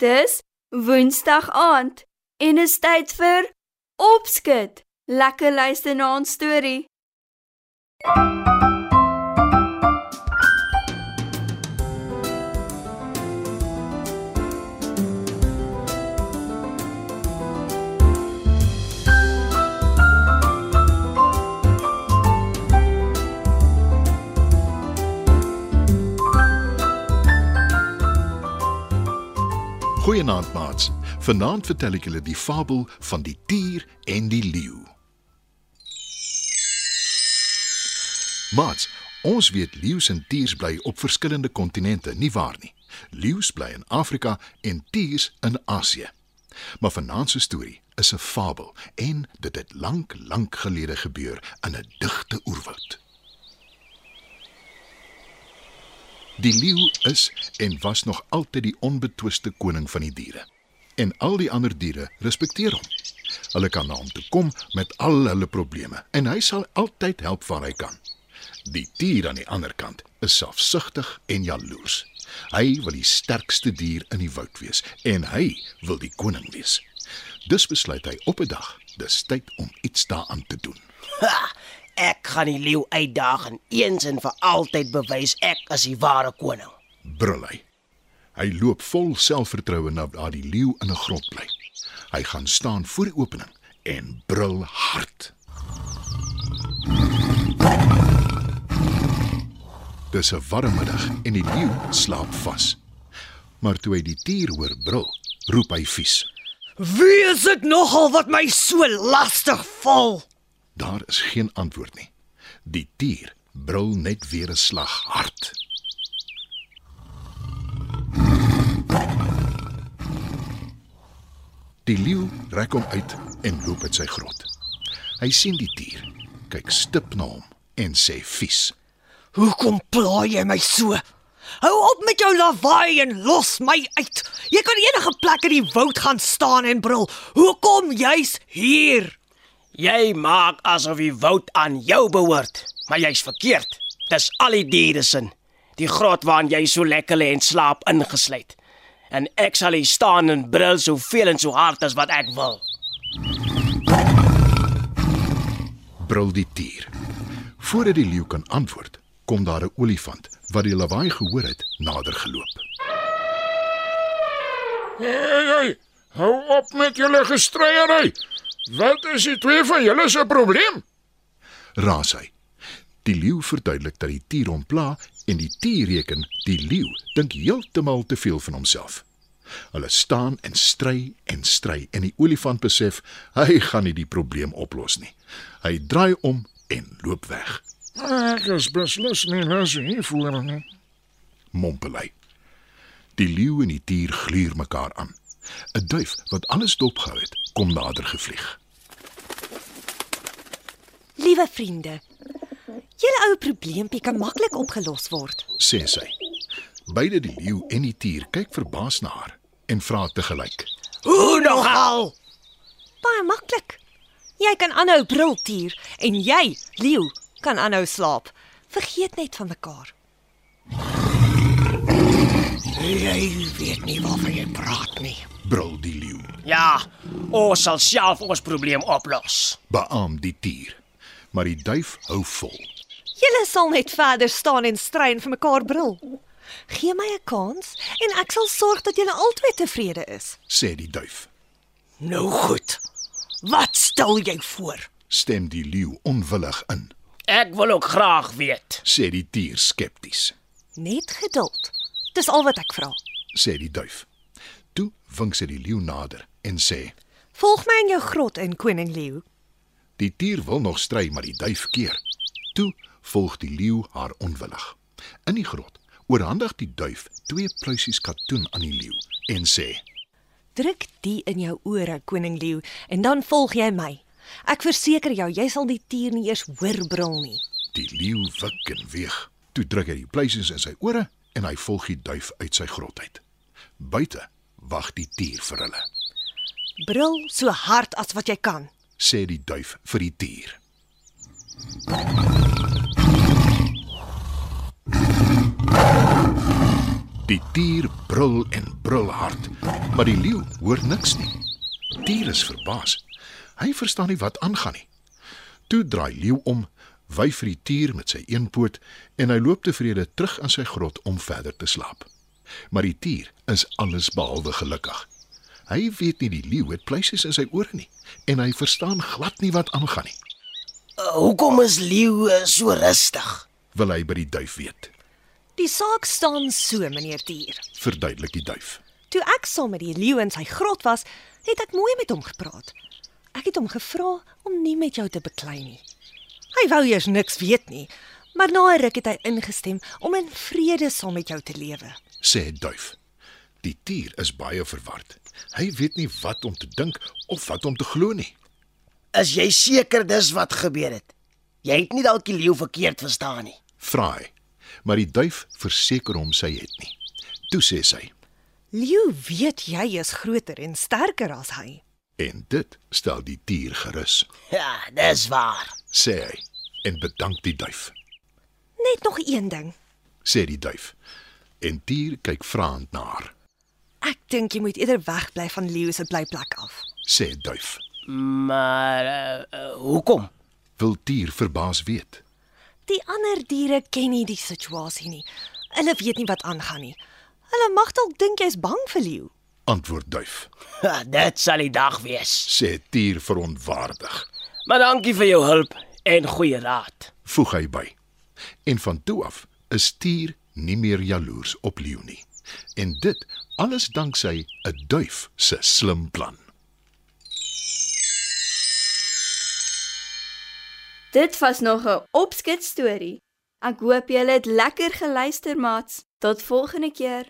Dis Woensdag aand en is tyd vir opskud. Lekker luister na ons storie. Goeienaand maats. Vanaand vertel ek julle die fabel van die tier en die leeu. Maats, ons weet leeu's en tiers bly op verskillende kontinente, nie waar nie? Leeu's bly in Afrika en tiers in Asië. Maar vanaand se storie is 'n fabel en dit het lank, lank gelede gebeur in 'n digte oerwoud. Die leeu is en was nog altyd die onbetwiste koning van die diere. En al die ander diere respekteer hom. Hulle kan na hom toe kom met al hulle probleme en hy sal altyd help waar hy kan. Die dier aan die ander kant is selfsugtig en jaloers. Hy wil die sterkste dier in die woud wees en hy wil die koning wees. Dus besluit hy op 'n dag, dis tyd om iets daaraan te doen. Ha, ek gaan die leeu uitdaag en eens en vir altyd bewys ek is die ware koning. brul hy. Hy loop vol selfvertroue na waar die leeu in 'n grot bly. Hy gaan staan voor die opening en brul hard. Dis 'n warm middag en die leeu slaap vas. Maar toe hy die tier hoor brul, roep hy vies. Wie is dit nogal wat my so lastig val? Daar is geen antwoord nie. Die tier brul net weer 'n slag hard. Die leeu rek hom uit en loop uit sy grot. Hy sien die tier, kyk stip na hom en sê vies. Hoekom pla jy my so? Hou op met jou lawaai en los my uit. Jy kan enige plek in die woud gaan staan en brul. Hoekom juis hier? Jy maak asof die woud aan jou behoort, maar jy's verkeerd. Dis al die diere se. Die grot waarin jy so lekker lê en slaap ingesluit. En ek sal hier staan en brul soveel en so hard as wat ek wil. Brul die tier. Voordat die leeu kan antwoord, kom daar 'n olifant wat die lawaai gehoor het, nader geloop. Hey, hey, hou op met julle gestryery. Wat is die twee van julle se probleem? raas hy. Die leeu verduidelik dat die tier hom pla en die tier reken die leeu dink heeltemal te veel van homself. Hulle staan en stry en stry en die olifant besef hy gaan nie die probleem oplos nie. Hy draai om en loop weg. Ek is beslis nie lus hiervoor nie. Mompel hy. Die leeu en die tier gluur mekaar aan. 'n Duif wat alles dopgehou het, kom nader gevlieg. Liewe vriende, julle ou probleempie kan maklik opgelos word. sê sy. Beide die leeu en die tier kyk verbaas na haar en vra te gelyk. Hoe nogal? Baie maklik. Jy kan aanhou briltier en jy, leeu, kan aanhou slaap. Vergeet net van mekaar. Jy weet nie waarvan jy praat nie. Brul die leeu. Ja, ons sal self ons probleem oplos. Beaam die tier. Maar die duif hou vol. Julle sal net verder staan en stry en vir mekaar brul. Gee my 'n kans en ek sal sorg dat julle albei tevrede is. sê die duif. Nou goed. Wat stel jy voor? Stem die leeu onwillig in, Ek wil ook graag weet. sê die tier skepties, Net geduld. Dis al wat ek vra. sê die duif. Toe wink sy die leeu nader en sê: Volg my in jou grot in koning leeu. "Die tier wil nog stry, maar die duif keer." Toe volg die leeu haar onwillig. In die grot oorhandig die duif twee pluisies katoen aan die leeu en sê: Druk die in jou ore, koning leeu, en dan volg jy my. Ek verseker jou, jy sal die tier nie eers hoor brul nie. Die leeu wik en weeg. Toe druk hy die pluisies in sy ore en hy volg die duif uit sy grot uit. Buite wag die tier vir hulle, Brul so hard as wat jy kan. sê die duif vir die tier. Die dier brul en brul hard, maar die leeu hoor niks nie. Dier is verbaas. Hy verstaan nie wat aangaan nie. Toe draai leeu om, wyf vir die tier met sy een poot en hy loop tevrede terug aan sy grot om verder te slaap. Maar die tier is alles behalwe gelukkig. Hy weet nie die leeu het pleisies in sy ore nie en hy verstaan glad nie wat aangaan nie. Uh, hoekom is leeu uh, so rustig? Wil hy by die duif weet? Die saak staan so, meneer Dier. Verduidelik die duif. Toe ek saam met die leeu in sy grot was, het ek mooi met hom gepraat. Ek het hom gevra om nie met jou te beklei nie. Hy wou eers niks weet nie, maar na 'n ruk het hy ingestem om in vrede saam met jou te lewe. sê duif. Die dier is baie verward. Hy weet nie wat om te dink of wat om te glo nie. Is jy seker dis wat gebeur het? Jy het nie dalk die leeu verkeerd verstaan nie. Vra hy. Maar die duif verseker hom sy het nie. Toe sê sy Leeu weet jy is groter en sterker as hy. En dit stel die dier gerus, Ja, dis waar. sê hy en bedank die duif, Net nog een ding. sê die duif. En dier kyk vraend na haar, Ek dink jy moet eerder wegbly van Leeu se blyplek af. sê duif. Maar uh, uh, hoekom? Wil dier verbaas weet. Die ander diere ken nie die situasie nie. Hulle weet nie wat aangaan nie. Hulle mag dalk dink jy's bang vir leeu. Antwoord duif, Ha, dit sal die dag wees. sê dier verontwaardig. Maar dankie vir jou hulp en goeie raad. Voeg hy by. En van toe af is dier nie meer jaloers op leeu nie. En dit alles danksy 'n duif se slim plan. Dit was nog 'n opskets storie. Ek hoop julle het lekker geluister, maats. Tot volgende keer.